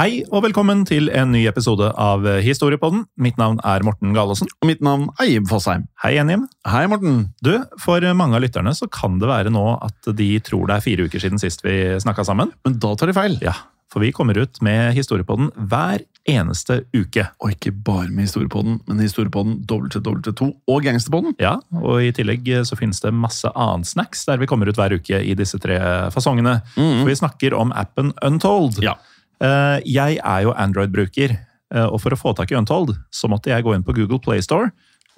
Hei og velkommen til en ny episode av Historiepodden. Mitt navn er Morten Galaasen. Og mitt navn er Jim Fosheim. Hei Enim. Hei, Morten. Du, For mange av lytterne så kan det være nå at de tror det er fire uker siden sist vi snakka sammen. Men da tar de feil. Ja, For vi kommer ut med Historiepodden hver eneste uke. Og ikke bare med Historiepodden, men Historiepodden WW2 og Gangsterpodden. Ja, Og i tillegg så finnes det masse annen snacks der vi kommer ut hver uke i disse tre fasongene. For vi snakker om appen Untold. Ja. Eh, Jeg er jo Android-bruker, eh, og for å få tak i Untold så måtte jeg gå inn på Google Play Store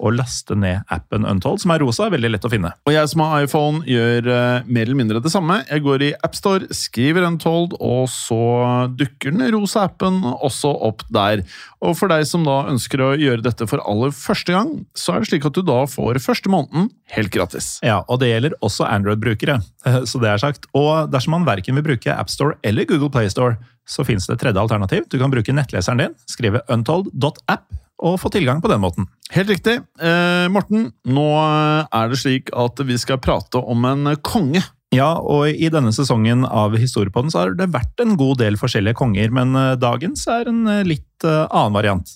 og laste ned appen Untold, som er rosa, veldig lett å finne. Og jeg som har iPhone, gjør eh, mer eller mindre det samme. Jeg går i AppStore, skriver Untold, og så dukker den rosa appen også opp der. Og for deg som da ønsker å gjøre dette for aller første gang, så er det slik at du da får første måneden helt gratis. Ja, og det gjelder også Android-brukere, så det er sagt. Og dersom man verken vil bruke AppStore eller Google Play Store, så finnes det et tredje alternativ. Du kan bruke nettleseren din, skrive untold.app og få tilgang på den måten. Helt riktig. Eh, Morten, nå er det slik at vi skal prate om en konge. Ja, og i denne sesongen av Historiepodden så har det vært en god del forskjellige konger, men eh, dagens er en eh, litt eh, annen variant.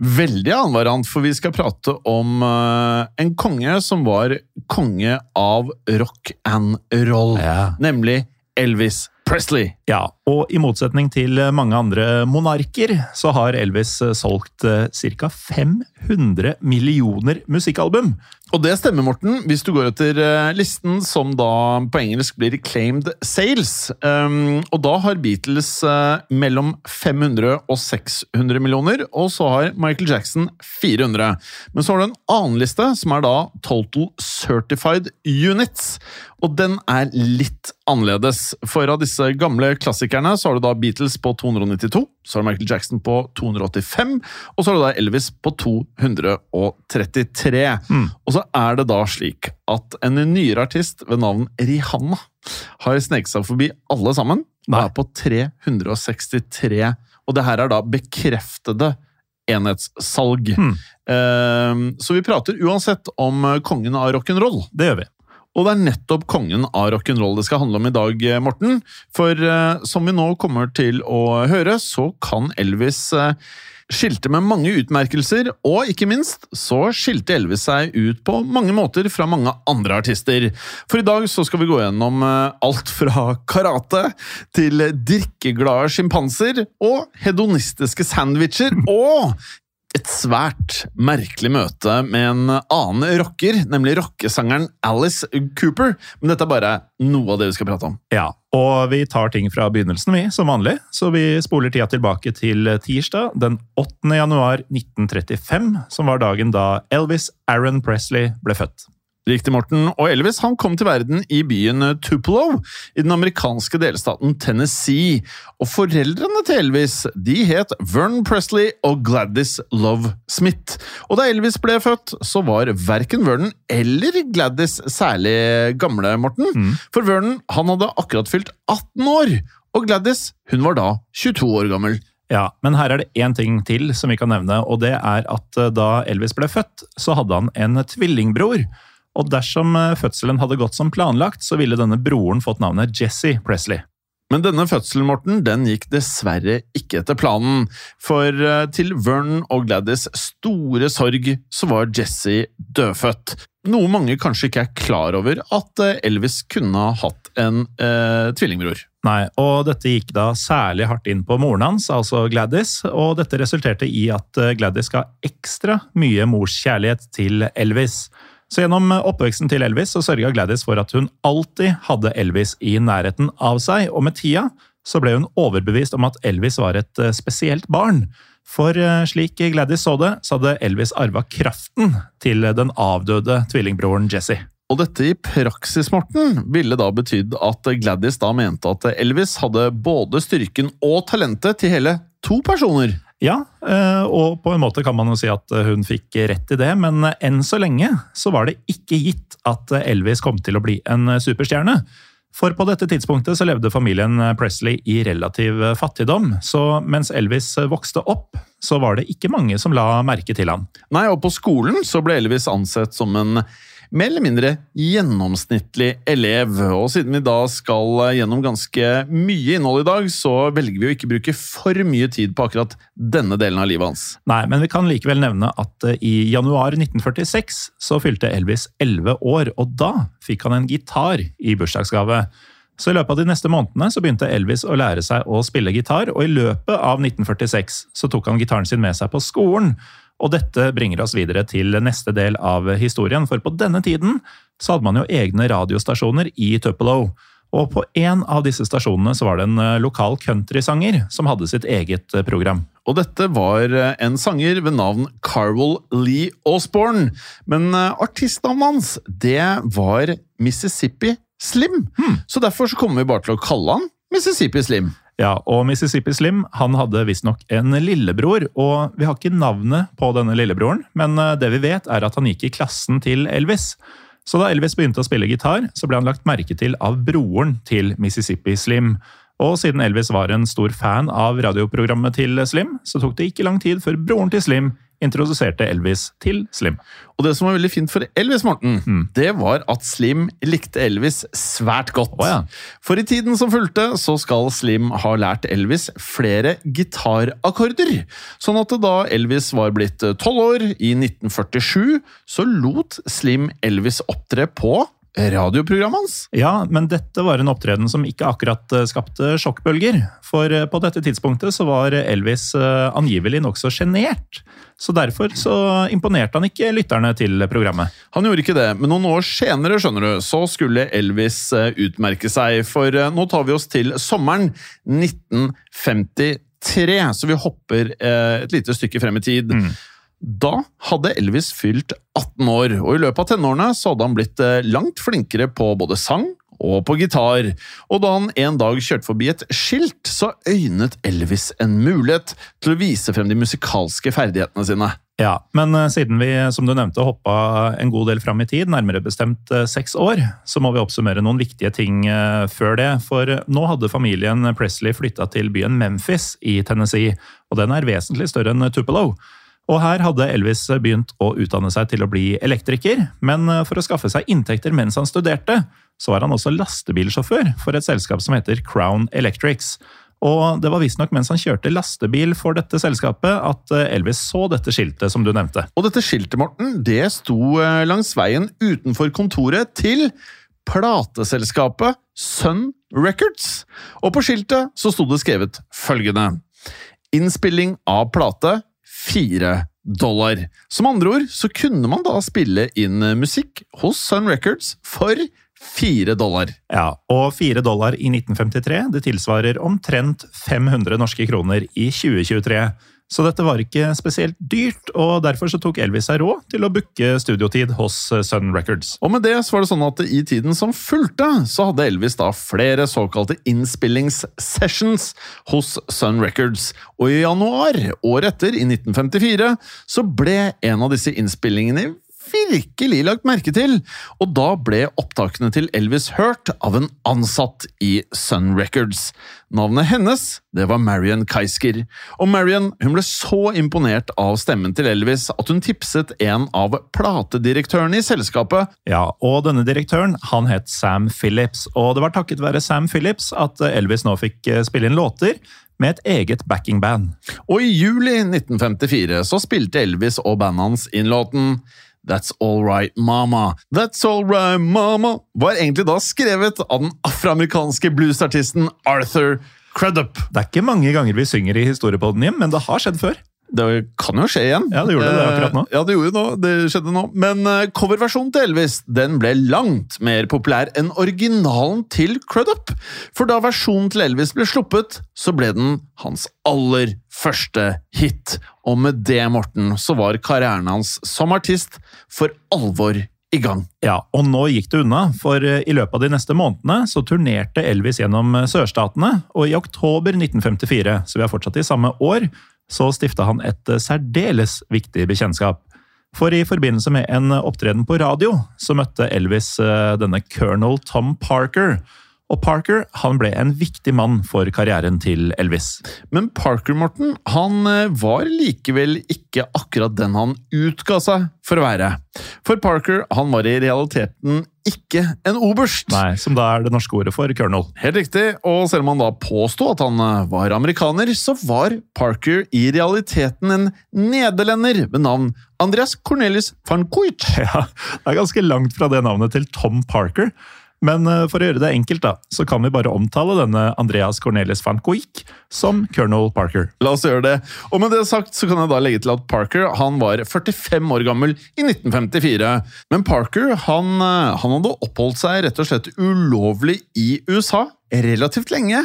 Veldig annen variant, for vi skal prate om en konge som var konge av rock and roll. Ja. Nemlig Elvis Presley. Ja, og i motsetning til mange andre monarker, så har Elvis eh, solgt ca. 500 millioner musikkalbum. Og det stemmer, Morten, hvis du går etter eh, listen som da på engelsk blir claimed sales. Um, og da har Beatles eh, mellom 500 og 600 millioner, og så har Michael Jackson 400. Men så har du en annen liste, som er da Total Certified Units. Og den er litt annerledes. For av disse gamle klassikerne så har du da Beatles på 292, så har du Michael Jackson på 285, og så har du da Elvis på 233. Og så er det da slik at en nyere artist ved navn Rihanna har sneket seg forbi alle sammen, og er på 363. Og det her er da bekreftede enhetssalg. Mm. så vi prater uansett om kongen av rock'n'roll. Det gjør vi. Og det er nettopp kongen av rock'n'roll det skal handle om i dag, eh, Morten. For eh, som vi nå kommer til å høre, så kan Elvis eh, skilte med mange utmerkelser, og ikke minst så skilte Elvis seg ut på mange måter fra mange andre artister. For i dag så skal vi gå gjennom eh, alt fra karate til drikkeglade sjimpanser og hedonistiske sandwicher, og et svært merkelig møte med en annen rocker, nemlig rockesangeren Alice Cooper. Men dette er bare noe av det vi skal prate om. Ja, og vi tar ting fra begynnelsen, vi, som vanlig. Så vi spoler tida tilbake til tirsdag den 8. januar 1935, som var dagen da Elvis Aaron Presley ble født. Riktig, Morten. Og Elvis han kom til verden i byen Tupelo i den amerikanske delstaten Tennessee. Og foreldrene til Elvis de het Vern Presley og Gladys Love Smith. Og da Elvis ble født, så var verken Vernon eller Gladys særlig gamle, Morten. For Vernon han hadde akkurat fylt 18 år, og Gladys hun var da 22 år gammel. Ja, men her er det én ting til som vi kan nevne, og det er at eh, da Elvis ble født, så hadde han en tvillingbror. Og dersom eh, fødselen hadde gått som planlagt, så ville denne broren fått navnet Jesse Presley. Men denne fødselen Morten, den gikk dessverre ikke etter planen, for eh, til Vernon og Gladys store sorg så var Jesse dødfødt. Noe mange kanskje ikke er klar over at eh, Elvis kunne ha hatt en eh, tvillingbror. Nei, og dette gikk da særlig hardt inn på moren hans, altså Gladys, og dette resulterte i at Gladys ga ekstra mye morskjærlighet til Elvis. Så gjennom oppveksten til Elvis så sørga Gladys for at hun alltid hadde Elvis i nærheten av seg, og med tida så ble hun overbevist om at Elvis var et eh, spesielt barn. For eh, slik Gladys så det, så hadde Elvis arva kraften til den avdøde tvillingbroren Jesse. Og dette i praksis, Morten, ville da betydd at Gladys da mente at Elvis hadde både styrken og talentet til hele to personer. Ja, eh, og på en måte kan man jo si at eh, hun fikk rett i det, men enn så lenge så var det ikke gitt at Elvis kom til å bli en superstjerne. For på dette tidspunktet så levde familien Presley i relativ fattigdom, så mens Elvis vokste opp, så var det ikke mange som la merke til han. Nei, og på skolen så ble Elvis ansett som en mer eller mindre gjennomsnittlig elev. Og siden vi da skal gjennom ganske mye innhold i dag, så velger vi å ikke bruke for mye tid på akkurat denne delen av livet hans. Nei, men vi kan likevel nevne at eh, i januar 1946 så fylte Elvis 11 år, og da fikk han en gitar i bursdagsgave. Så i løpet av de neste månedene så begynte Elvis å lære seg å spille gitar, og i løpet av 1946 så tok han gitaren sin med seg på skolen. Og dette bringer oss videre til neste del av historien, for på denne tiden så hadde man jo egne radiostasjoner i Tupelo. Og på en av disse stasjonene så var det en eh, lokal countrysanger som hadde sitt eget eh, program. Og dette var eh, en sanger ved navn Carwell Lee Osborne. Men artistnavnet hans, det var Mississippi Slim. Hmm. Så derfor så kommer vi bare til å kalle han Mississippi Slim. Ja, og Mississippi Slim han hadde visstnok en lillebror, og vi har ikke navnet på denne lillebroren, men eh, det vi vet er at han gikk i klassen til Elvis. Så da Elvis begynte å spille gitar, så ble han lagt merke til av broren til Mississippi Slim. Og siden Elvis var en stor fan av radioprogrammet til Slim, så tok det ikke lang tid før broren til Slim introduserte Elvis til Slim. Og det som var veldig fint for Elvis, Morten, mm. det var at Slim likte Elvis svært godt. Oh, ja. For i tiden som fulgte, så skal Slim ha lært Elvis flere gitarakkorder. Sånn at da Elvis var blitt tolv år, i 1947, så lot Slim Elvis opptre på radioprogrammet hans? Ja, men dette var en opptreden som ikke akkurat eh, skapte sjokkbølger. For eh, på dette tidspunktet så var Elvis eh, angivelig nokså sjenert. Så derfor så imponerte han ikke lytterne til programmet. Han gjorde ikke det, men noen år senere skjønner du, så skulle Elvis utmerke seg. For nå tar vi oss til sommeren 1953, så vi hopper et lite stykke frem i tid. Mm. Da hadde Elvis fylt 18 år, og i løpet av tenårene så hadde han blitt eh, langt flinkere på både sang og på gitar. Og da han en dag kjørte forbi et skilt, så øynet Elvis en mulighet til å vise frem de musikalske ferdighetene sine. Ja, men eh, siden vi som du nevnte, hoppa en god del fram i tid, nærmere bestemt eh, seks år, så må vi oppsummere noen viktige ting før det. For nå hadde familien Presley flytta til byen Memphis i Tennessee, og den er vesentlig større enn Tupelo. Og her hadde Elvis begynt å utdanne seg til å bli elektriker, men eh, for å skaffe seg inntekter mens han studerte, så var han også lastebilsjåfør for et selskap som heter Crown Electrics. Og det var visstnok mens han kjørte lastebil for dette selskapet at eh, Elvis så dette skiltet som du nevnte. Og dette skiltet, Morten, det sto eh, langs veien utenfor kontoret til plateselskapet Sun Records. Og på skiltet så sto det skrevet følgende Innspilling av plate fire dollar. Som andre ord så kunne man da spille inn musikk hos Sun Records for fire dollar. Ja, og fire dollar i 1953 det tilsvarer omtrent 500 norske kroner i 2023. Så dette var ikke spesielt dyrt, og derfor så tok Elvis seg råd til å booke studiotid hos eh, Sun Records. Og med det så var det sånn at i tiden som fulgte, så hadde Elvis da flere såkalte innspillingssessions hos Sun Records. Og i januar året etter, i 1954, så ble en av disse innspillingene virkelig lagt merke til, og da ble opptakene til Elvis hørt av en ansatt i Sun Records. Navnet hennes det var Marion Keisker, og Marion hun ble så imponert av stemmen til Elvis at hun tipset en av platedirektørene i selskapet. Ja, og denne direktøren han het Sam Phillips, og det var takket være Sam Phillips at Elvis nå fikk eh, spille inn låter med et eget backingband. Og i juli 1954 så spilte Elvis og bandet hans inn låten That's All Right Mama. That's All Right Mama var egentlig da skrevet av den afroamerikanske bluesartisten Arthur Crudup. Det er ikke mange ganger vi synger i historiepodden, Jim, men det har skjedd før. Det kan jo skje igjen. Ja, det gjorde det akkurat nå. Eh, Ja, det gjorde det nå. Det skjedde nå. Men eh, coverversjonen til Elvis den ble langt mer populær enn originalen til Crudup. For da versjonen til Elvis ble sluppet, så ble den hans aller første hit. Og med det, Morten, så var karrieren hans som artist for alvor i gang. Ja, og nå gikk det unna, for eh, i løpet av de neste månedene så turnerte Elvis gjennom eh, sørstatene, og i oktober 1954, så vi er fortsatt i samme år, så stifta han et eh, særdeles viktig bekjentskap. For i forbindelse med en opptreden på radio, så møtte Elvis eh, denne colonel Tom Parker. Og Parker han ble en viktig mann for karrieren til Elvis. Men Parker, Morten, han eh, var likevel ikke akkurat den han utga seg for å være. For Parker han var i realiteten ikke en oberst. Nei, Som da er det norske ordet for colonel. Helt riktig, og selv om han da påsto at han eh, var amerikaner, så var Parker i realiteten en nederlender ved navn Andreas Cornelius van Coit. Ja, Det er ganske langt fra det navnet til Tom Parker. Men eh, for å gjøre det enkelt, da, så kan vi bare omtale denne Andreas Cornelis van Coik som colonel Parker. La oss gjøre det. Og med det sagt så kan jeg da legge til at Parker han var 45 år gammel i 1954. Men Parker han, eh, han hadde oppholdt seg rett og slett ulovlig i USA relativt lenge.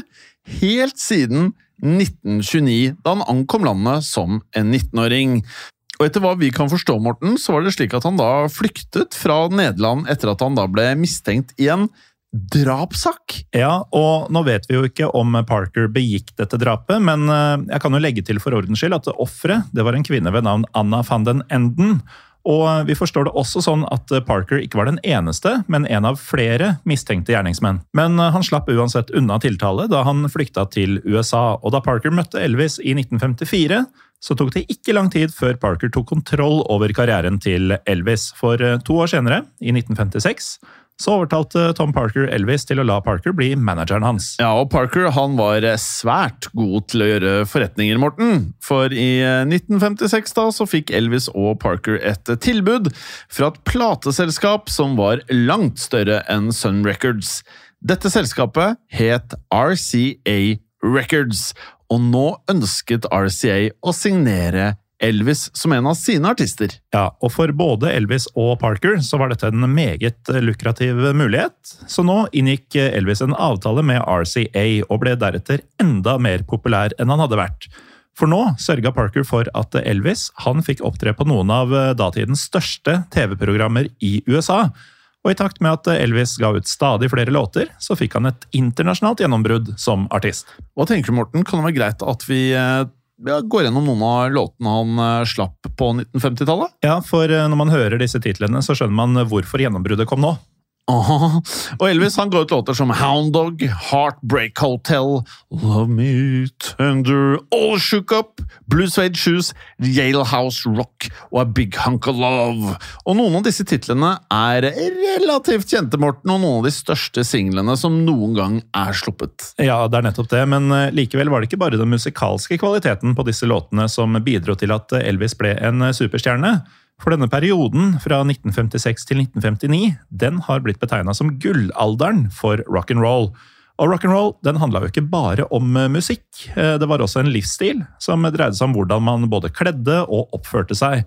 Helt siden 1929, da han ankom landet som en 19-åring. Og etter hva vi kan forstå, Morten, så var det slik at han da flyktet fra Nederland etter at han da ble mistenkt i en drapssak. Ja, og nå vet vi jo ikke om Parker begikk dette drapet, men eh, jeg kan jo legge til for ordens skyld at offeret var en kvinne ved navn Anna van den Enden. Og vi forstår det også sånn at Parker ikke var den eneste, men en av flere mistenkte gjerningsmenn. Men eh, han slapp uansett unna tiltale da han flykta til USA, og da Parker møtte Elvis i 1954, så tok det ikke lang tid før Parker tok kontroll over karrieren til Elvis. For eh, to år senere, i 1956, så overtalte Tom Parker Elvis til å la Parker bli manageren hans. Ja, og Parker han var svært god til å gjøre forretninger, Morten. For i 1956 da, så fikk Elvis og Parker et tilbud fra et plateselskap som var langt større enn Sun Records. Dette selskapet het RCA Records, og nå ønsket RCA å signere Elvis som en av sine artister. Ja, og for både Elvis og Parker så var dette en meget lukrativ mulighet. Så nå inngikk Elvis en avtale med RCA, og ble deretter enda mer populær enn han hadde vært. For nå sørga Parker for at Elvis han fikk opptre på noen av datidens største TV-programmer i USA. Og i takt med at Elvis ga ut stadig flere låter, så fikk han et internasjonalt gjennombrudd som artist. Hva tenker du, Morten? Kan det være greit at vi eh, ja, går gjennom noen av låtene han eh, slapp på 1950-tallet? Ja, for eh, når man hører disse titlene, så skjønner man hvorfor gjennombruddet kom nå. Aha. Og Elvis han ga ut låter som Hound Dog, Heartbreak Hotel, Love Me Tender, All Shook Up, Blue Suede Shoes, Yale House Rock og A Big Hunk of Love. Og noen av disse titlene er relativt kjente, Morten, og noen av de største singlene som noen gang er sluppet. Ja, det er nettopp det, men eh, likevel var det ikke bare den musikalske kvaliteten på disse låtene som bidro til at Elvis ble en eh, superstjerne. For denne perioden, fra 1956 til 1959, den har blitt betegna som gullalderen for rock'n'roll. Og rock'n'roll den handla jo ikke bare om eh, musikk, Eh, det var også en livsstil som dreide seg om hvordan man både kledde og oppførte seg.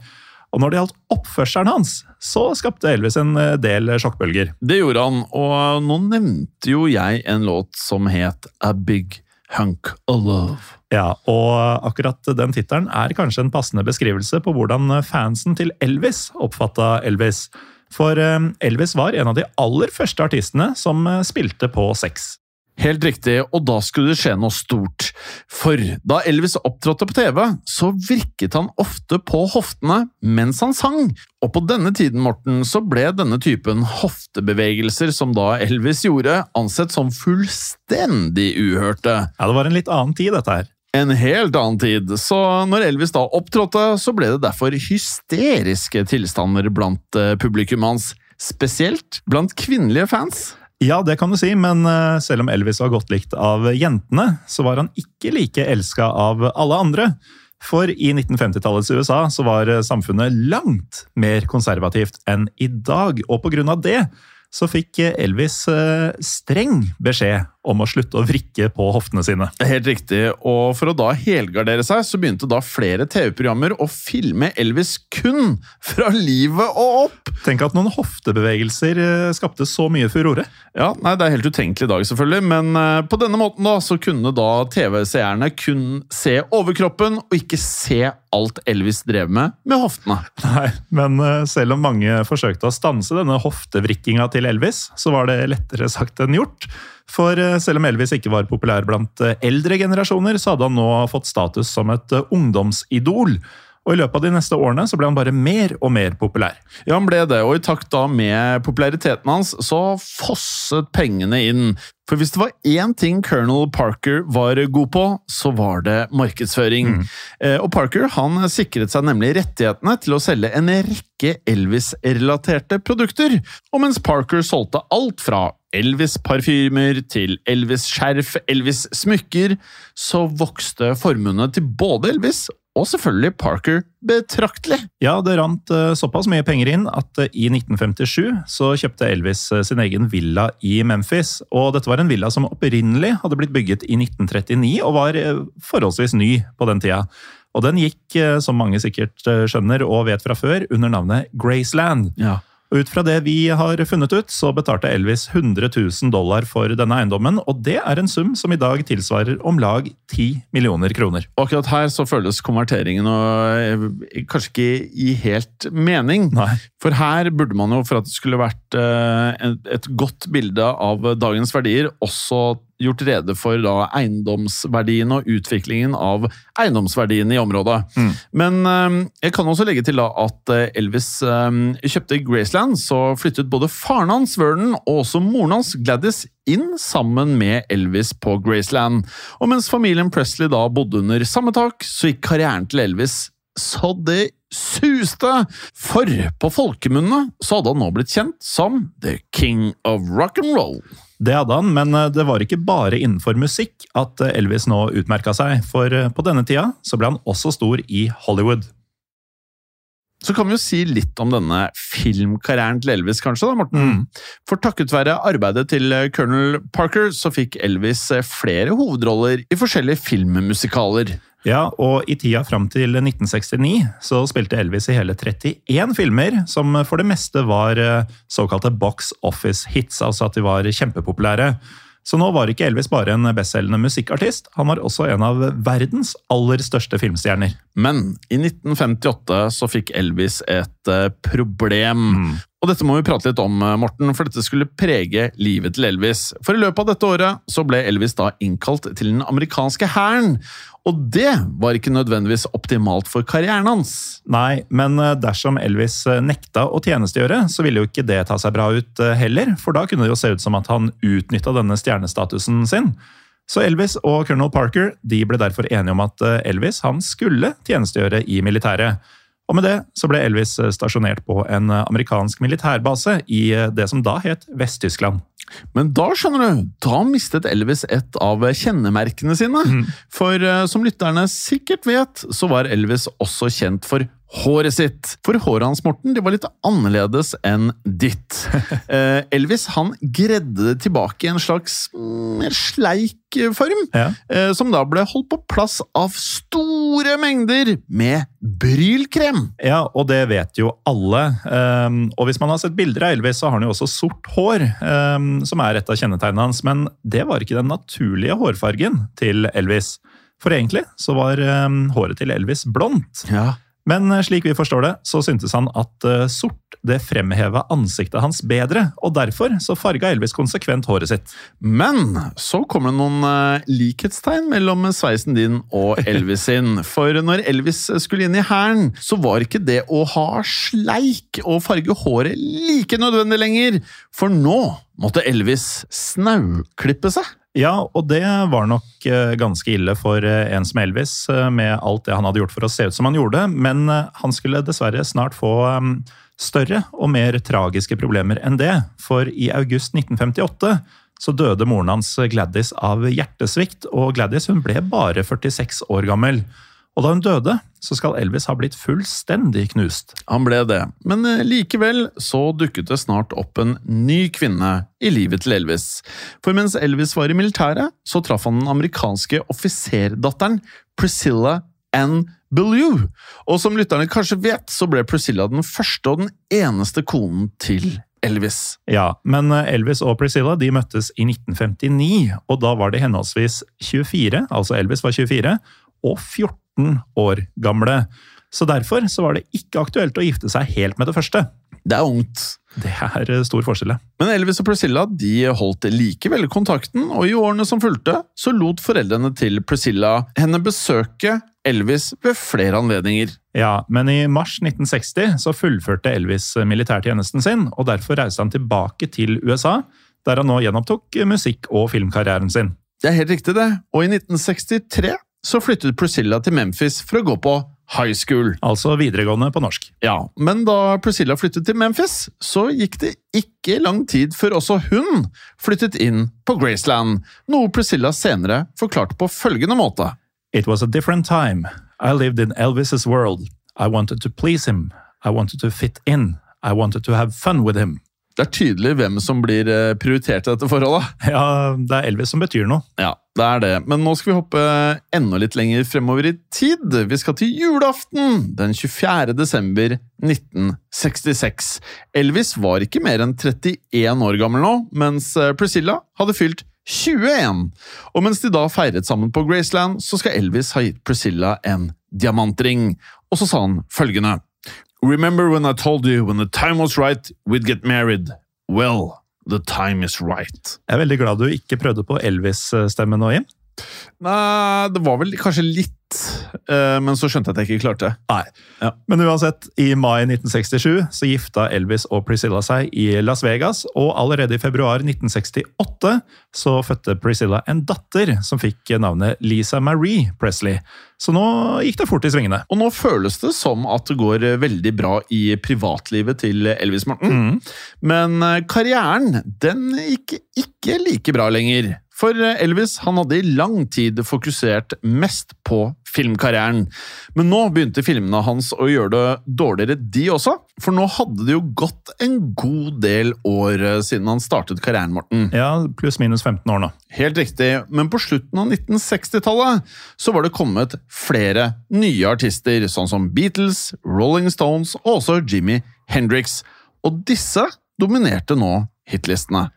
Og når det gjaldt oppførselen hans, så skapte Elvis en eh, del sjokkbølger. Det gjorde han, og nå nevnte jo jeg en låt som het A Big Hunk of Love. Ja, og akkurat den tittelen er kanskje en passende beskrivelse på hvordan fansen til Elvis oppfatta Elvis. For eh, Elvis var en av de aller første artistene som eh, spilte på sex. Helt riktig, og da skulle det skje noe stort. For da Elvis opptrådte på TV, så virket han ofte på hoftene mens han sang. Og på denne tiden, Morten, så ble denne typen hoftebevegelser som da Elvis gjorde, ansett som fullstendig uhørte. Ja, Det var en litt annen tid, dette her. En helt annen tid, så når Elvis da opptrådte, så ble det derfor hysteriske tilstander blant eh, publikum hans. Spesielt blant kvinnelige fans. Ja, det kan du si, men eh, selv om Elvis var godt likt av jentene, så var han ikke like elska av alle andre. For i 1950-tallets USA så var eh, samfunnet langt mer konservativt enn i dag, og på grunn av det så fikk Elvis streng beskjed om å slutte å vrikke på hoftene sine. Helt riktig, og for å da helgardere seg, så begynte da flere TV-programmer å filme Elvis kun fra livet og opp! Tenk at noen hoftebevegelser eh, skapte så mye furore. Ja, nei, Det er helt utenkelig i dag, selvfølgelig, men uh, på denne måten da, så kunne da TV-seerne kun se overkroppen, og ikke se alt Elvis drev med med hoftene. Nei, men uh, selv om mange forsøkte å stanse denne hoftevrikkinga til Elvis, så var det lettere sagt enn gjort. For eh, selv om Elvis ikke var populær blant eh, eldre generasjoner, så hadde han nå fått status som et eh, ungdomsidol. Og I løpet av de neste årene så ble han bare mer og mer populær. Ja, han ble det, og i takt da med populariteten hans så fosset pengene inn. For hvis det var én ting Colonel Parker var god på, så var det markedsføring. Mm. Og Parker han sikret seg nemlig rettighetene til å selge en rekke Elvis-relaterte produkter. Og mens Parker solgte alt fra Elvis-parfymer til Elvis-skjerf, Elvis-smykker, så vokste formuene til både Elvis og selvfølgelig Parker betraktelig. Ja, det rant uh, såpass mye penger inn at uh, i 1957 så kjøpte Elvis uh, sin egen villa i Memphis. Og dette var en villa som opprinnelig hadde blitt bygget i 1939 og var forholdsvis ny på den tida. Og den gikk, som mange sikkert skjønner og vet fra før, under navnet Graceland. Ja. Og Ut fra det vi har funnet ut, så betalte Elvis 100 000 dollar for denne eiendommen, og det er en sum som i dag tilsvarer om lag 10 millioner kroner. Akkurat her så føles konverteringen og, eh, kanskje ikke i helt mening. Nei. For her burde man jo, for at det skulle vært eh, et godt bilde av dagens verdier, også gjort rede for da, eiendomsverdien og utviklingen av eiendomsverdiene i området. Mm. Men um, jeg kan også legge til da, at eh, Elvis um, kjøpte Graceland, så flyttet både faren hans, Vernon, og også moren hans, Gladys, inn sammen med Elvis på Graceland. Og mens familien Presley da bodde under samme tak, så gikk karrieren til Elvis så det suste! For på folkemunne så hadde han nå blitt kjent som The King of Rock'n'Roll. Det hadde han, men eh, det var ikke bare innenfor musikk at eh, Elvis nå utmerka seg, for eh, på denne tida så ble han også stor i Hollywood. Så kan vi jo si litt om denne filmkarrieren til Elvis, kanskje, da, Morten. Mm. For takket være arbeidet til Colonel Parker, så fikk Elvis flere hovedroller i forskjellige filmmusikaler. Ja, og i tida fram til 1969 så spilte Elvis i hele 31 filmer, som for det meste var såkalte box office hits, altså at de var kjempepopulære. Så nå var ikke Elvis bare en bestselgende musikkartist, han var også en av verdens aller største filmstjerner. Men i 1958 så fikk Elvis et uh, problem. Mm. Og dette må vi prate litt om, eh, Morten, for dette skulle prege livet til Elvis. For i løpet av dette året så ble Elvis da innkalt til den amerikanske hæren. Og det var ikke nødvendigvis optimalt for karrieren hans. Nei, men eh, dersom Elvis eh, nekta å tjenestegjøre, så ville jo ikke det ta seg bra ut heller, for da kunne det jo se ut som at han utnytta denne stjernestatusen sin. Så Elvis og colonel Parker de ble derfor enige om at Elvis han skulle tjenestegjøre i militæret. Og med det så ble Elvis stasjonert på en amerikansk militærbase i det som da het Vest-Tyskland. Men da skjønner du, da mistet Elvis et av kjennemerkene sine. Mm. For som lytterne sikkert vet, så var Elvis også kjent for håret sitt. For håret hans, Morten, det var litt annerledes enn ditt. Uh, Elvis han gredde det tilbake i en slags mm, sleik form, ja. uh, som da ble holdt på plass av store mengder med brylkrem. Ja, og det vet jo alle. Um, og hvis man har sett bilder av Elvis, så har han jo også sort hår, um, som er et av kjennetegnene hans. Men det var ikke den naturlige hårfargen til Elvis. For egentlig så var um, håret til Elvis blondt. Ja. Men eh, slik vi forstår det, så syntes han at eh, sort det fremheva ansiktet hans bedre, og derfor så farga Elvis konsekvent håret sitt. Men så kommer det noen eh, likhetstegn mellom sveisen din og Elvis sin. For når Elvis skulle inn i hæren, så var ikke det å ha sleik og farge håret like nødvendig lenger. For nå måtte Elvis snauklippe seg. Ja, og det var nok eh, ganske ille for eh, en som Elvis, eh, med alt det han hadde gjort for å se ut som han gjorde, men han skulle dessverre snart få større og mer tragiske problemer enn det, for i august 1958 så døde moren hans Gladys av hjertesvikt, og Gladys hun ble bare 46 år gammel. Og da hun døde, så skal Elvis ha blitt fullstendig knust. Han ble det, men eh, likevel så dukket det snart opp en ny kvinne i livet til Elvis. For mens Elvis var i militæret, så traff han den amerikanske offiserdatteren Priscilla Ann Bellew. Og som lytterne kanskje vet, så ble Priscilla den første og den eneste konen til Elvis. Ja, men eh, Elvis og Priscilla de møttes i 1959, og da var de henholdsvis 24, altså Elvis var 24, og 14 14 år gamle. Så derfor så var det ikke aktuelt å gifte seg helt med det første. Det er ungt. Det er eh, stor forskjell, ja. Men Elvis og Priscilla de holdt likevel kontakten, og i årene som fulgte, så lot foreldrene til Priscilla henne besøke Elvis ved flere anledninger. Ja, men i mars 1960 så fullførte Elvis militærtjenesten sin, og derfor reiste han tilbake til USA, der han nå gjenopptok musikk- og filmkarrieren sin. Det er helt riktig, det. Og i 1963 så flyttet Priscilla til Memphis for å gå på high school. Altså videregående på norsk. Ja, men da Priscilla flyttet til Memphis, så gikk det ikke lang tid før også hun flyttet inn på Graceland, noe Priscilla senere forklarte på følgende måte. It was a different time. I lived in Elvis' world. I wanted to please him. I wanted to fit in. I wanted to have fun with him. Det er tydelig hvem som blir eh, prioritert i dette forholdet. Ja, det er Elvis som betyr noe. Ja, det er det. Men nå skal vi hoppe enda litt lenger fremover i tid. Vi skal til julaften den 24. desember 1966. Elvis var ikke mer enn 31 år gammel nå, mens eh, Priscilla hadde fylt 21. Og mens de da feiret sammen på Graceland, så skal Elvis ha gitt Priscilla en diamantring. Og så sa han følgende Remember when I told you when the time was right, we'd get married? Well, the time is right. Jeg er veldig glad du ikke prøvde på Elvis-stemmen nå, Jim. Nei, det var vel kanskje litt, eh, men så skjønte jeg at jeg ikke klarte det. Nei. Ja. Men uansett, i mai 1967 så gifta Elvis og Priscilla seg i Las Vegas, og allerede i februar 1968 så fødte Priscilla en datter som fikk navnet Lisa Marie Presley. Så nå gikk det fort i svingene. Og nå føles det som at det går veldig bra i privatlivet til Elvis Morten. Mm. Men eh, karrieren, den gikk ikke like bra lenger. For eh, Elvis han hadde i lang tid fokusert mest på filmkarrieren. Men nå begynte filmene hans å gjøre det dårligere, de også. For nå hadde det jo gått en god del år eh, siden han startet karrieren, Morten. Ja, pluss-minus 15 år nå. Helt riktig, men på slutten av 1960-tallet så var det kommet flere nye artister, sånn som Beatles, Rolling Stones og også Jimmy Hendrix. Og disse dominerte nå hitlistene.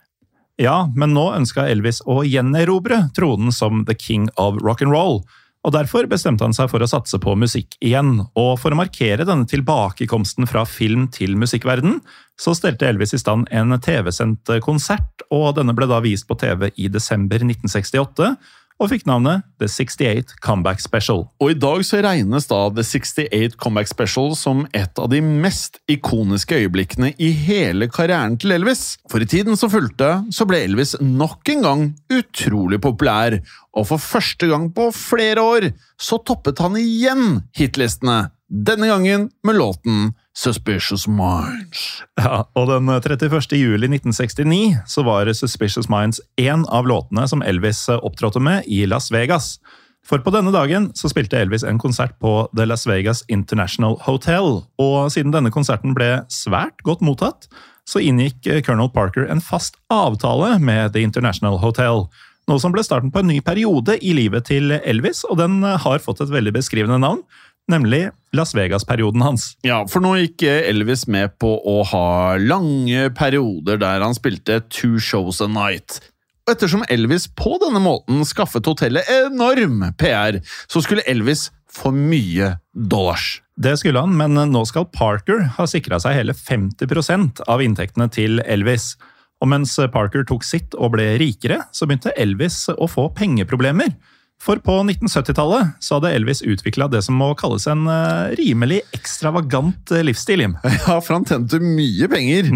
Ja, men nå ønska Elvis å gjenerobre tronen som the king of rock'n'roll. Og Derfor bestemte han seg for å satse på musikk igjen. Og For å markere denne tilbakekomsten fra film til musikkverden, så stelte Elvis i stand en TV-sendt konsert, og denne ble da vist på TV i desember 1968 og fikk navnet The 68 Comeback Special. Og I dag så regnes da The 68 Comeback Special som et av de mest ikoniske øyeblikkene i hele karrieren til Elvis. For i tiden som fulgte, så ble Elvis nok en gang utrolig populær, og for første gang på flere år så toppet han igjen hitlistene, denne gangen med låten Suspicious Minds. Ja, og Den 31. juli 1969 så var Suspicious Minds én av låtene som Elvis opptrådte med i Las Vegas. For på denne dagen så spilte Elvis en konsert på The Las Vegas International Hotel. Og siden denne konserten ble svært godt mottatt, så inngikk Colonel Parker en fast avtale med The International Hotel. Noe som ble starten på en ny periode i livet til Elvis, og den har fått et veldig beskrivende navn nemlig Las Vegas-perioden hans. Ja, for nå gikk Elvis med på å ha lange perioder der han spilte two shows a night. Og ettersom Elvis på denne måten skaffet hotellet enorm PR, så skulle Elvis få mye dollars. Det skulle han, men nå skal Parker ha sikra seg hele 50% av inntektene til Elvis. Og mens Parker tok sitt og ble rikere, så begynte Elvis å få pengeproblemer. For på 1970-tallet så hadde Elvis utvikla det som må kalles en eh, rimelig ekstravagant eh, livsstil. Jim. Ja, for han tjente mye penger.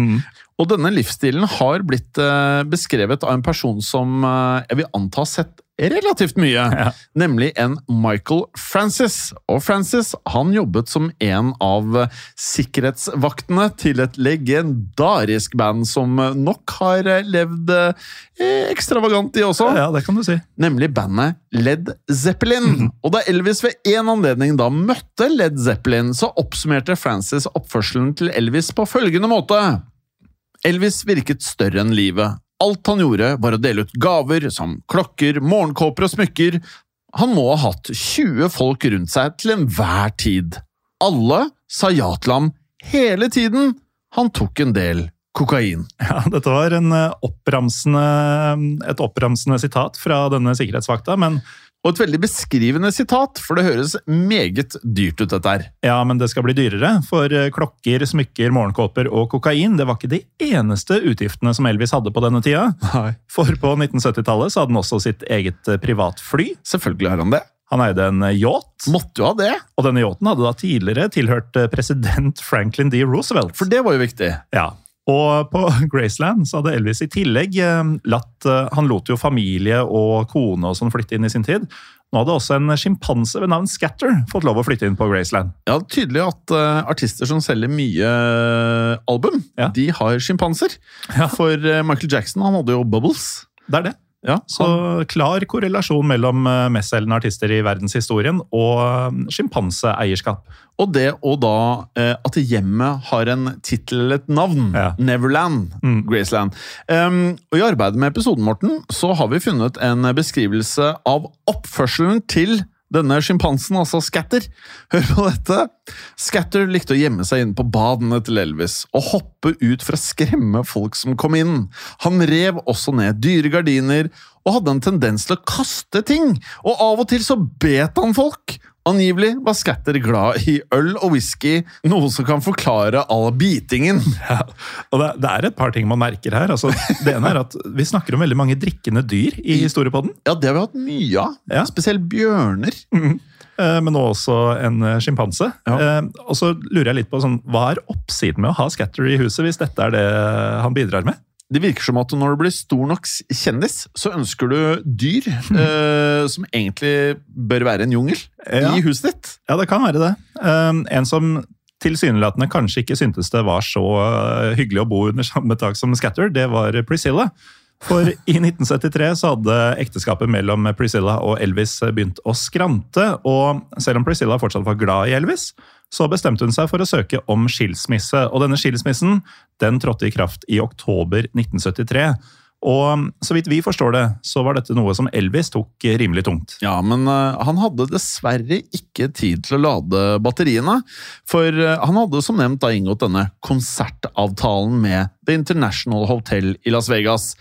Og denne livsstilen har blitt eh, beskrevet av en person som jeg vil anta har sett relativt mye, Ja. nemlig en Michael Francis. Og Francis han jobbet som en av sikkerhetsvaktene til et legendarisk band som nok har levd eh, ekstravagant i også Ja, det kan du si. nemlig bandet Led Zeppelin. Og da Elvis ved en anledning da møtte Led Zeppelin, så oppsummerte Francis oppførselen til Elvis på følgende måte. Elvis virket større enn livet. Alt han gjorde, var å dele ut gaver som klokker, morgenkåper og smykker. Han må ha hatt 20 folk rundt seg til enhver tid. Alle sa ja til ham hele tiden. Han tok en del kokain. Ja, Dette var eh, oppramsende, et oppramsende sitat fra denne sikkerhetsvakta, men, Og et veldig beskrivende sitat, for det høres meget dyrt ut, dette her. ja, men det skal bli dyrere. For eh, klokker, smykker, morgenkåper og kokain det var ikke de eneste utgiftene som Elvis hadde på denne tida. Nei. For på 1970-tallet så hadde han også sitt eget eh, privatfly. Selvfølgelig har han det. Han eide en eh, yacht, Måtte jo ha det, og denne yachten hadde da tidligere tilhørt president Franklin D. Roosevelt. for det var jo viktig. Ja, og på Graceland så hadde Elvis i tillegg eh, latt eh, Han lot jo familie og kone og sånn flytte inn i sin tid. Nå hadde også en sjimpanse ved navn Scatter fått lov å flytte inn på Graceland. Ja, Tydelig at uh, artister som selger mye album, Ja. de har sjimpanser. Ja. For Michael Jackson han hadde jo Bubbles. Det er det. Ja, Så klar korrelasjon mellom eh, mestselgende artister i verdenshistorien og eh, sjimpanseeierskap. Og det og da eh, at hjemmet har en tittel eller et navn. Ja. Neverland. Graceland. Um, og I arbeidet med episoden Morten, så har vi funnet en beskrivelse av oppførselen til denne sjimpansen, altså Scatter. Hør på dette. Scatter likte å gjemme seg inn på badene til Elvis og hoppe ut for å skremme folk som kom inn. Han rev også ned dyre gardiner og hadde en tendens til å kaste ting, og av og til så bet han folk. Angivelig var Scatter glad i øl og whisky, noe som kan forklare all bitingen. Ja, og det, det er et par ting man merker her. Altså, det ene er at Vi snakker om veldig mange drikkende dyr i historiepodden. Ja, det har vi hatt mye av. Ja. Spesielt bjørner. eh, Men også en eh, sjimpanse. Ja. Eh, Og så lurer jeg litt på sånn, hva er oppsiden med å ha Scatter i huset, hvis dette er det han bidrar med? Det virker som at når du blir stor nok kjendis, så ønsker du dyr eh, som egentlig bør være en jungel Ja. i huset ditt. Ja, det kan være det. Um, en som tilsynelatende kanskje ikke syntes det var så uh, hyggelig å bo under samme tak som Scatter, det var Priscilla. For i 1973 så hadde ekteskapet mellom Priscilla og Elvis begynt å skrante, og selv om Priscilla fortsatt var glad i Elvis, så bestemte hun seg for å søke om skilsmisse. Og denne skilsmissen den trådte i kraft i oktober 1973. Og så vidt vi forstår det, så var dette noe som Elvis tok rimelig tungt. Ja, men eh, han hadde dessverre ikke tid til å lade batteriene. For eh, han hadde som nevnt da inngått denne konsertavtalen med The International Hotel i Las Vegas.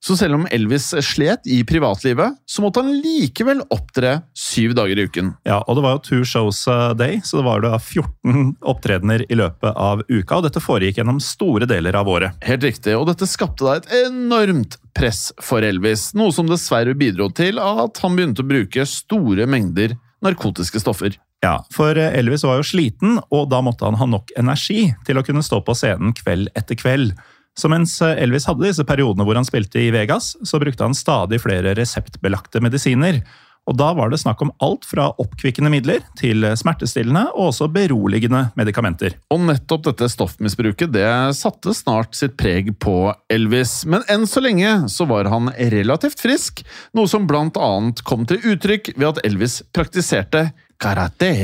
Så selv om Elvis slet i privatlivet, så måtte han likevel opptre syv dager i uken. Ja, og det var jo two shows a day, så det var da 14 opptredener i løpet av uka. Og dette foregikk gjennom store deler av året. Helt riktig, og dette skapte da et enormt press for Elvis, noe som dessverre bidro til at han begynte å bruke store mengder narkotiske stoffer. Ja, For Elvis var jo sliten, og da måtte han ha nok energi til å kunne stå på scenen kveld etter kveld. Så mens Elvis hadde disse periodene hvor han spilte i Vegas, så brukte han stadig flere reseptbelagte medisiner. Og da var det snakk om alt fra oppkvikkende midler til smertestillende og også beroligende medikamenter. Og nettopp dette stoffmisbruket det satte snart sitt preg på Elvis. Men enn så lenge så var han relativt frisk, noe som blant annet kom til uttrykk ved at Elvis praktiserte karate.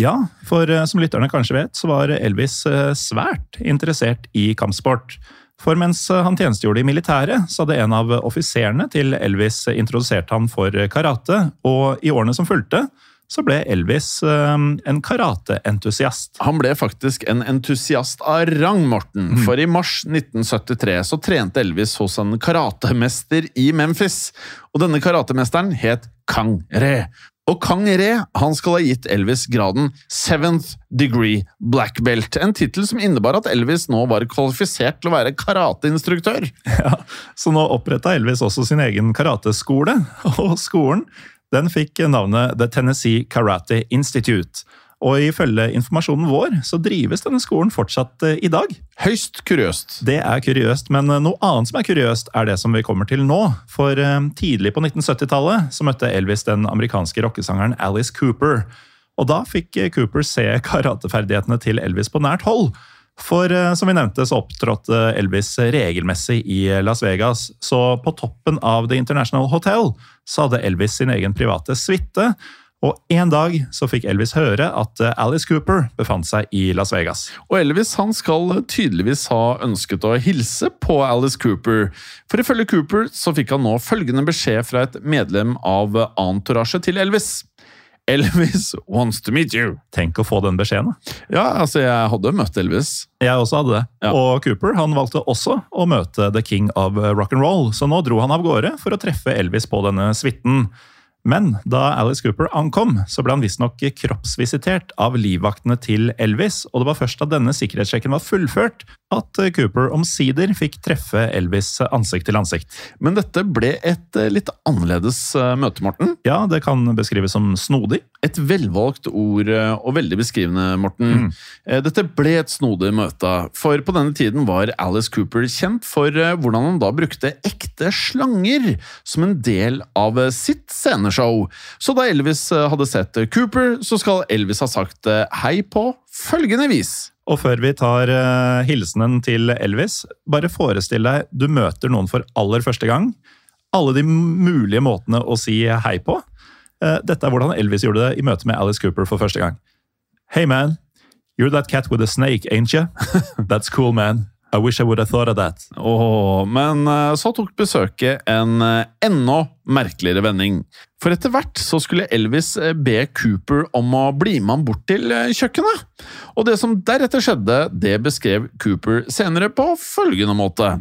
Ja, for eh, som lytterne kanskje vet, så var Elvis eh, svært interessert i kampsport. For mens eh, han tjenestegjorde i militæret, så hadde en av offiserene til Elvis introdusert ham for karate, og i årene som fulgte, så ble Elvis eh, en karateentusiast. Han ble faktisk en entusiast av rang, Morten, for i mars 1973 så trente Elvis hos en karatemester i Memphis. Og denne karatemesteren het Kang Re. Og Kang Re han skal ha gitt Elvis graden Seventh Degree Black Belt, en tittel som innebar at Elvis nå var kvalifisert til å være karateinstruktør. Ja, så nå oppretta Elvis også sin egen karateskole, og skolen den fikk navnet The Tennessee Karate Institute. Og ifølge informasjonen vår så drives denne skolen fortsatt eh, i dag. Høyst kuriøst. Det er kuriøst, men noe annet som er kuriøst, er det som vi kommer til nå. For eh, tidlig på 1970-tallet så møtte Elvis den amerikanske rockesangeren Alice Cooper. Og da fikk eh, Cooper se karateferdighetene til Elvis på nært hold. For som vi nevnte, så opptrådte Elvis regelmessig i Las Vegas. Så på toppen av The International Hotel så hadde Elvis sin egen private suite. Og en dag så fikk Elvis høre at eh, Alice Cooper befant seg i Las Vegas. Og Elvis han skal tydeligvis ha ønsket å hilse på Alice Cooper. For ifølge Cooper så fikk han nå følgende beskjed fra et medlem av entourage til Elvis. Elvis wants to meet you. Tenk å få den beskjeden. Ja, altså jeg hadde møtt Elvis. Jeg også hadde det. Ja. Og Cooper han valgte også å møte the king of rock and roll, så nå dro han av gårde for å treffe Elvis på denne suiten. Men da Alice Cooper ankom, så ble han visstnok kroppsvisitert av livvaktene til Elvis, og det var først da denne sikkerhetssjekken var fullført, at Cooper omsider fikk treffe Elvis ansikt til ansikt. Men dette ble et eh, litt annerledes eh, møte, Morten. Ja, det kan beskrives som snodig. Et velvalgt ord eh, og veldig beskrivende, Morten. Mm. Dette ble et snodig møte, for på denne tiden var Alice Cooper kjent for hvordan han da brukte ekte slanger som en del av sitt sceneshow. Så da Elvis hadde sett Cooper, så skal Elvis ha sagt hei på følgende vis. Og før vi tar uh, hilsenen til Elvis, bare forestill deg du møter noen for aller første gang. Alle de mulige måtene å si hei på. Uh, dette er hvordan Elvis gjorde det i møte med Alice Cooper for første gang. Hey man, you're that cat with a snake, ain't you? That's cool, man. I wish I would have thought of that. Oh, men eh, så tok besøket en eh, enda merkeligere vending. For etter hvert så skulle Elvis eh, be Cooper om å bli med ham bort til kjøkkenet. Og det som deretter skjedde, det beskrev Cooper senere på følgende måte.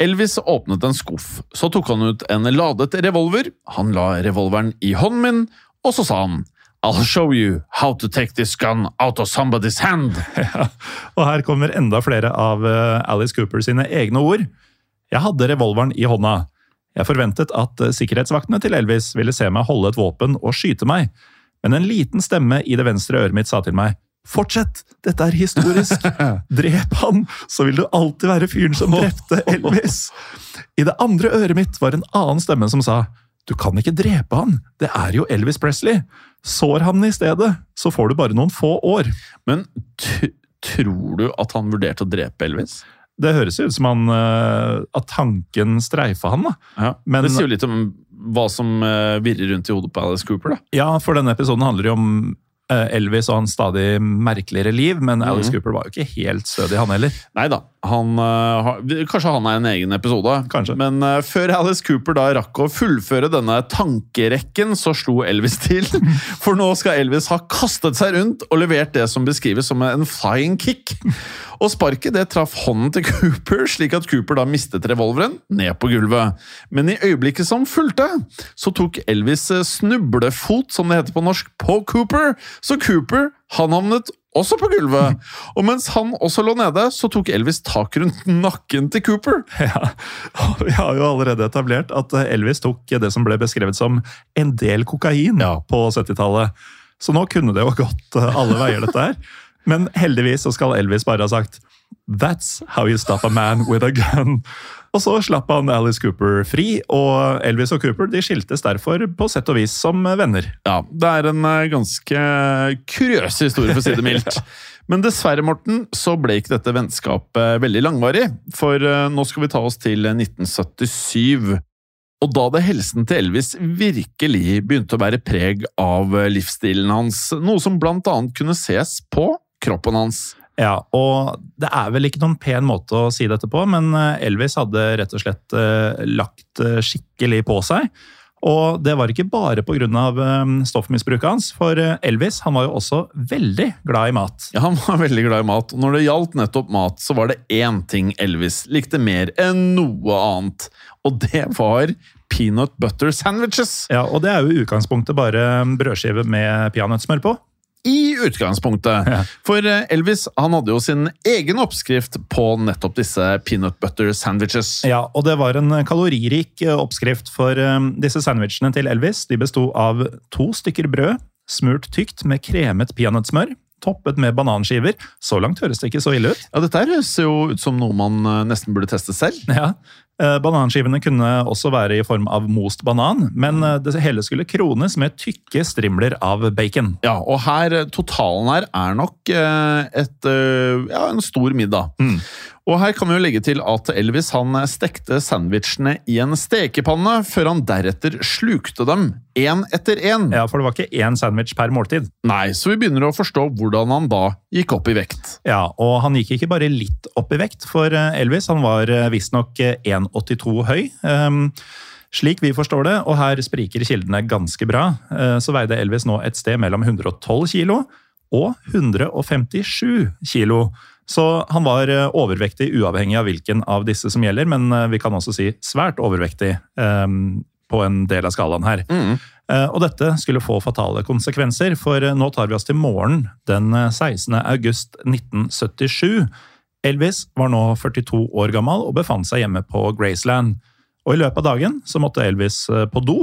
Elvis åpnet en skuff, så tok han ut en ladet revolver, han la revolveren i hånden min, og så sa han I'll show you how to take this gun out of somebody's hand. Ja, og her kommer enda flere av eh, Alice Cooper sine egne ord. Jeg hadde revolveren i hånda. Jeg forventet at eh, sikkerhetsvaktene til Elvis ville se meg holde et våpen og skyte meg, men en liten stemme i det venstre øret mitt sa til meg Fortsett! Dette er historisk! Drep han, så vil du alltid være fyren som drepte Elvis! I det andre øret mitt var en annen stemme som sa du kan ikke drepe han, det er jo Elvis Presley. Sår han i stedet, så får du bare noen få år. Men tror du at han vurderte å drepe Elvis? Det høres ut som han, eh, at tanken streifa han. da. Ja, Men- det sier jo litt om hva som eh, virrer rundt i hodet på Alice Cooper. da. Ja, for denne episoden handler jo om eh, Elvis og hans stadig merkeligere liv, men Alice Cooper var jo ikke helt stødig, han heller. Nei da. Han, eh, kanskje han er en egen episode. Kanskje. Men eh, før Alice Cooper da rakk å fullføre denne tankerekken, så slo Elvis til. For nå skal Elvis ha kastet seg rundt og levert det som beskrives som en flying kick. Og sparket det traff hånden til Cooper, slik at Cooper da mistet revolveren ned på gulvet. Men i øyeblikket som fulgte, så tok Elvis eh, snublefot, som det heter på norsk, på Cooper. Så Cooper han havnet også på gulvet. Og mens han også lå nede, så tok Elvis tak rundt nakken til Cooper. Ja, og Vi har jo allerede etablert at Elvis tok det som ble beskrevet som en del kokain på 70-tallet. Så nå kunne det jo gått eh, alle veier, dette her. Men heldigvis så skal Elvis bare ha sagt That's how you stop a man with a gun. Og så slapp han Alice Cooper fri, og Elvis og Cooper de skiltes derfor på sett og vis som venner. Ja, det er en eh, ganske kuriøs historie, for å si det mildt. Men dessverre, Morten, så ble ikke dette vennskapet veldig langvarig. For eh, nå skal vi ta oss til 1977. Og da hadde helsen til Elvis virkelig begynte å bære preg av livsstilen hans, noe som blant annet kunne ses på kroppen hans. Ja, og det er vel ikke noen pen måte å si dette på, men eh, Elvis hadde rett og slett eh, lagt eh, skikkelig på seg. Og det var ikke bare pga. Stoffmisbruket hans, for Elvis han var jo også veldig glad i mat. Ja, Han var veldig glad i mat, og når det gjaldt nettopp mat, så var det én ting Elvis likte mer enn noe annet, og det var peanut butter sandwiches. Ja, Og det er jo i utgangspunktet bare brødskive med peanøttsmør på. I utgangspunktet. Ja. For eh, Elvis han hadde jo sin egen oppskrift på nettopp disse peanut butter sandwiches. Ja, og det var en kaloririk eh, oppskrift, for um, disse sandwichene til Elvis de besto av to stykker brød, smurt tykt med kremet peanøttsmør, toppet med bananskiver. Så langt høres det ikke så ille ut. Ja, Dette høres jo ut som noe man eh, nesten burde teste selv. Ja, eh, Bananskivene kunne også være i form av most banan, men eh, det hele skulle krones med tykke strimler av bacon. Ja, og her, eh, totalen her er nok eh, et, eh, ja, en stor middag. Og her kan vi jo legge til at Elvis han stekte sandwichene i en stekepanne, før han deretter slukte dem, én etter én. Ja, For det var ikke én sandwich per måltid. Nei, så vi begynner å forstå hvordan han da gikk opp i vekt. Ja, Og han gikk ikke bare litt opp i vekt, for eh, Elvis han var eh, visstnok eh, 1,82 høy. Um, slik vi forstår det, og her spriker kildene ganske bra, eh, så veide Elvis nå et sted mellom 112 kilo og 157 kilo. Så han var eh, overvektig uavhengig av hvilken av disse som gjelder, men eh, vi kan også si svært overvektig um, på en del av skalaen her. Mm. Uh, Og dette skulle få fatale konsekvenser, for nå tar vi oss til morgen den eh, 16. august 1977. Elvis var nå 42 år gammel og befant seg hjemme på Graceland. Og i løpet av dagen så måtte Elvis eh, på do.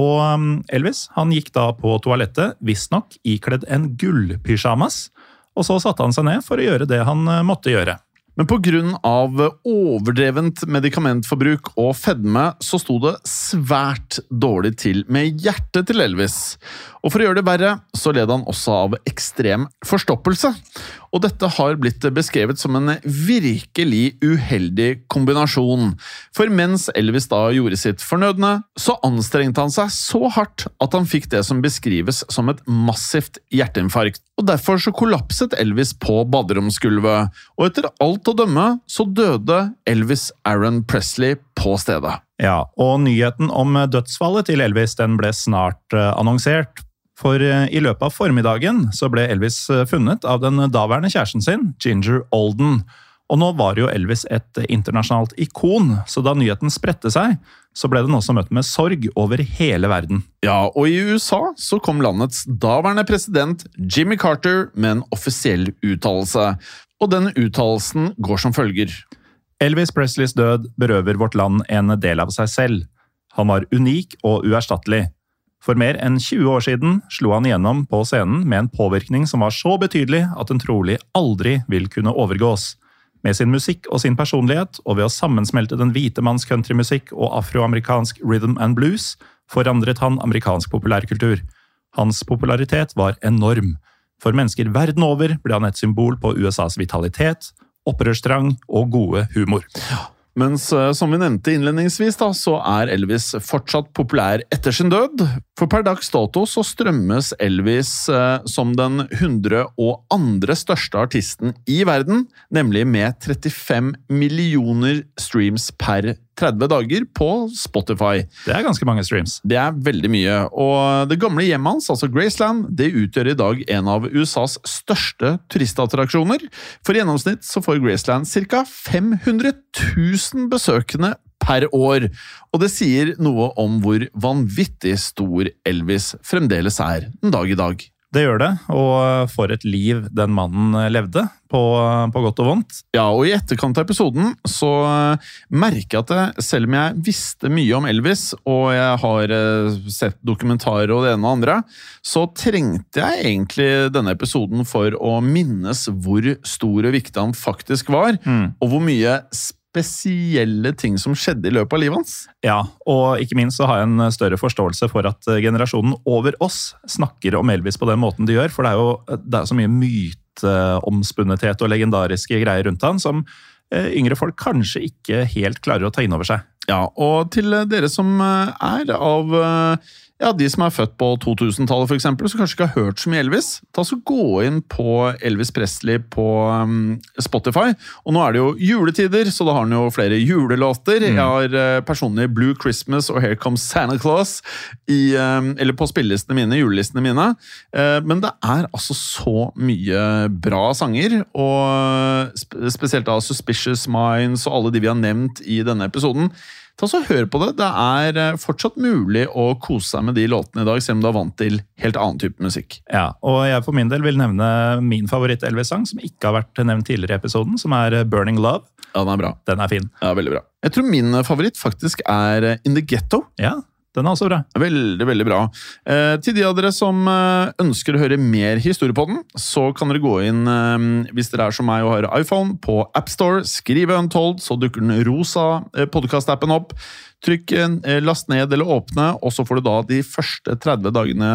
Og um, Elvis han gikk da på toalettet, visstnok ikledd en gullpysjamas. Og så satte han seg ned for å gjøre det han eh, måtte gjøre. Men pga. overdrevent medikamentforbruk og fedme så sto det svært dårlig til med hjertet til Elvis. Og for å gjøre det verre, så led han også av ekstrem forstoppelse. Og dette har blitt beskrevet som en virkelig uheldig kombinasjon. For mens Elvis da gjorde sitt fornødne, så anstrengte han seg så hardt at han fikk det som beskrives som et massivt hjerteinfarkt. Og Derfor så kollapset Elvis på baderomsgulvet, og etter alt å dømme så døde Elvis Aaron Presley på stedet. Ja, og nyheten om dødsfallet til Elvis den ble snart eh, annonsert. For eh, i løpet av formiddagen så ble Elvis eh, funnet av den daværende kjæresten sin, Ginger Olden. Og nå var jo Elvis et internasjonalt ikon, så da nyheten spredte seg, så ble den også møtt med sorg over hele verden. Ja, og i USA så kom landets daværende president Jimmy Carter med en offisiell uttalelse. Og den uttalelsen går som følger. Elvis Presleys død berøver vårt land en del av seg selv. Han var unik og uerstattelig. For mer enn 20 år siden slo han igjennom på scenen med en påvirkning som var så betydelig at den trolig aldri vil kunne overgås. Med sin musikk og sin personlighet, og ved å sammensmelte den hvite manns countrymusikk og afroamerikansk rhythm and blues, forandret han amerikansk populærkultur. Hans popularitet var enorm. For mennesker verden over ble han et symbol på USAs vitalitet, opprørstrang og gode humor. Mens eh, som vi nevnte innledningsvis, da, så er Elvis fortsatt populær etter sin død. For per dags dato så strømmes Elvis eh, som den 102. største artisten i verden, nemlig med 35 millioner streams per 30 dager på Spotify. Det er ganske mange streams. Det er veldig mye, og det gamle hjemmet hans, altså Graceland, det utgjør i dag en av USAs største turistattraksjoner. For i gjennomsnitt så får Graceland ca. 500 000 besøkende per år, og det sier noe om hvor vanvittig stor Elvis fremdeles er den dag i dag. Det gjør det, og for et liv den mannen levde, på, på godt og vondt. Ja, og i etterkant av episoden så eh, merker jeg at jeg, selv om jeg visste mye om Elvis, og jeg har eh, sett dokumentarer og det ene og andre, så trengte jeg egentlig denne episoden for å minnes hvor stor og viktig han faktisk var, og hvor mye spesielle ting som skjedde i løpet av livet hans. Ja, og ikke minst så har jeg en større forståelse for at eh, generasjonen over oss snakker om Elvis på den måten de gjør, for det er jo det er så mye myteomspunnethet og legendariske greier rundt han som eh, yngre folk kanskje ikke helt klarer å ta inn over seg. Ja, og til dere som eh, er av ja, de som er født på 2000-tallet, for eksempel, som kanskje ikke har hørt så mye Elvis, ta så gå inn på Elvis Presley på um, Spotify. Og nå er det jo juletider, så da har han jo flere julelåter. Jeg har uh, personlig Blue Christmas og Here Comes Santa Claus i, um, eller på spillelistene mine, julelistene mine. Uh, men det er altså så mye bra sanger, og sp spesielt da Suspicious Minds og alle de vi har nevnt i denne episoden. Ta så Hør på det. Det er eh, fortsatt mulig å kose seg med de låtene i dag, selv om du er vant til helt annen type musikk. Ja, og jeg for min del vil nevne min favoritt-Elvis-sang, som ikke har vært nevnt tidligere i episoden, som er Burning Love. Ja, Den er bra. Den er fin. Ja, veldig bra. Jeg tror min favoritt faktisk er In The Ghetto. Ja, den er også bra. Veldig, veldig bra. Eh, til de av dere som eh, ønsker å høre mer historie på den, så kan dere gå inn, eh, hvis dere er som meg og har iPhone, på AppStore, skrive Untold, så dukker den rosa eh, podkast-appen opp. Trykk eh, last ned eller åpne, og så får du da de første 30 dagene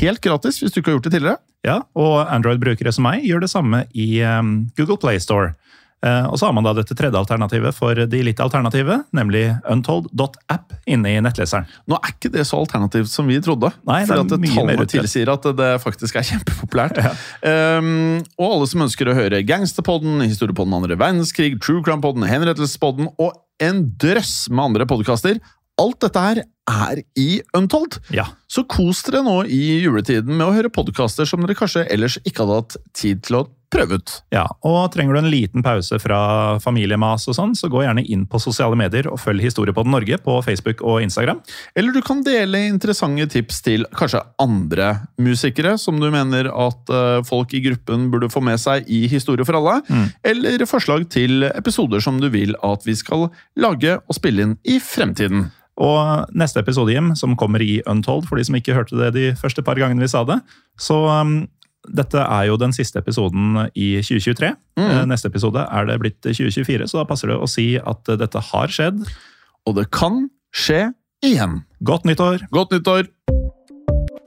helt gratis, hvis du ikke har gjort det tidligere. Ja, og Android-brukere som meg gjør det samme i um, Google Play Store. Eh, og så har man da dette tredje alternativet for de litt alternative, nemlig untold.app inne i nettleseren. Nå er ikke det så alternativt som vi trodde. Nei, det er fordi at mye tallene mer tilsier at det faktisk er kjempepopulært. Um, og alle som ønsker å høre Gangsterpodden, Historiepodden andre verdenskrig, True Crime-podden, Henrettelsespodden og en drøss med andre podkaster. Alt dette her er i Untold. Ja, Så kos dere nå i juletiden med å høre podkaster som dere kanskje ellers ikke hadde hatt tid til å prøve ut. ja. Og trenger du en liten pause fra familiemas og sånn, så gå gjerne inn på sosiale medier og følg Historiepodden Norge på Facebook og Instagram. Eller du kan dele interessante tips til kanskje andre musikere som du mener at eh, folk i gruppen burde få med seg i Historie for alle. Eller forslag til episoder som du vil at vi skal lage og spille inn i fremtiden. Og neste episode, Jim, som kommer i Untold, for de som ikke hørte det de første par gangene vi sa det, så um, dette er jo den siste episoden i 2023. Mm. Neste episode er det blitt 2024, så da passer det å si at eh, dette har skjedd. Og det kan skje igjen. Godt nyttår! Godt nyttår!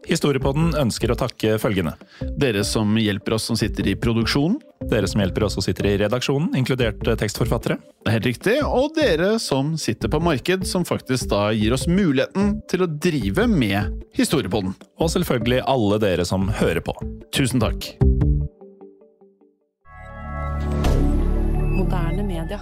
Historiepodden ønsker å takke følgende. Dere som hjelper oss som sitter i produksjonen. Dere som hjelper oss og sitter i redaksjonen, inkludert eh, tekstforfattere. Det er helt riktig. Og dere som sitter på marked, som faktisk da gir oss muligheten til å drive med Historiepodden. Og selvfølgelig alle dere som hører på. Tusen takk. Moderne media.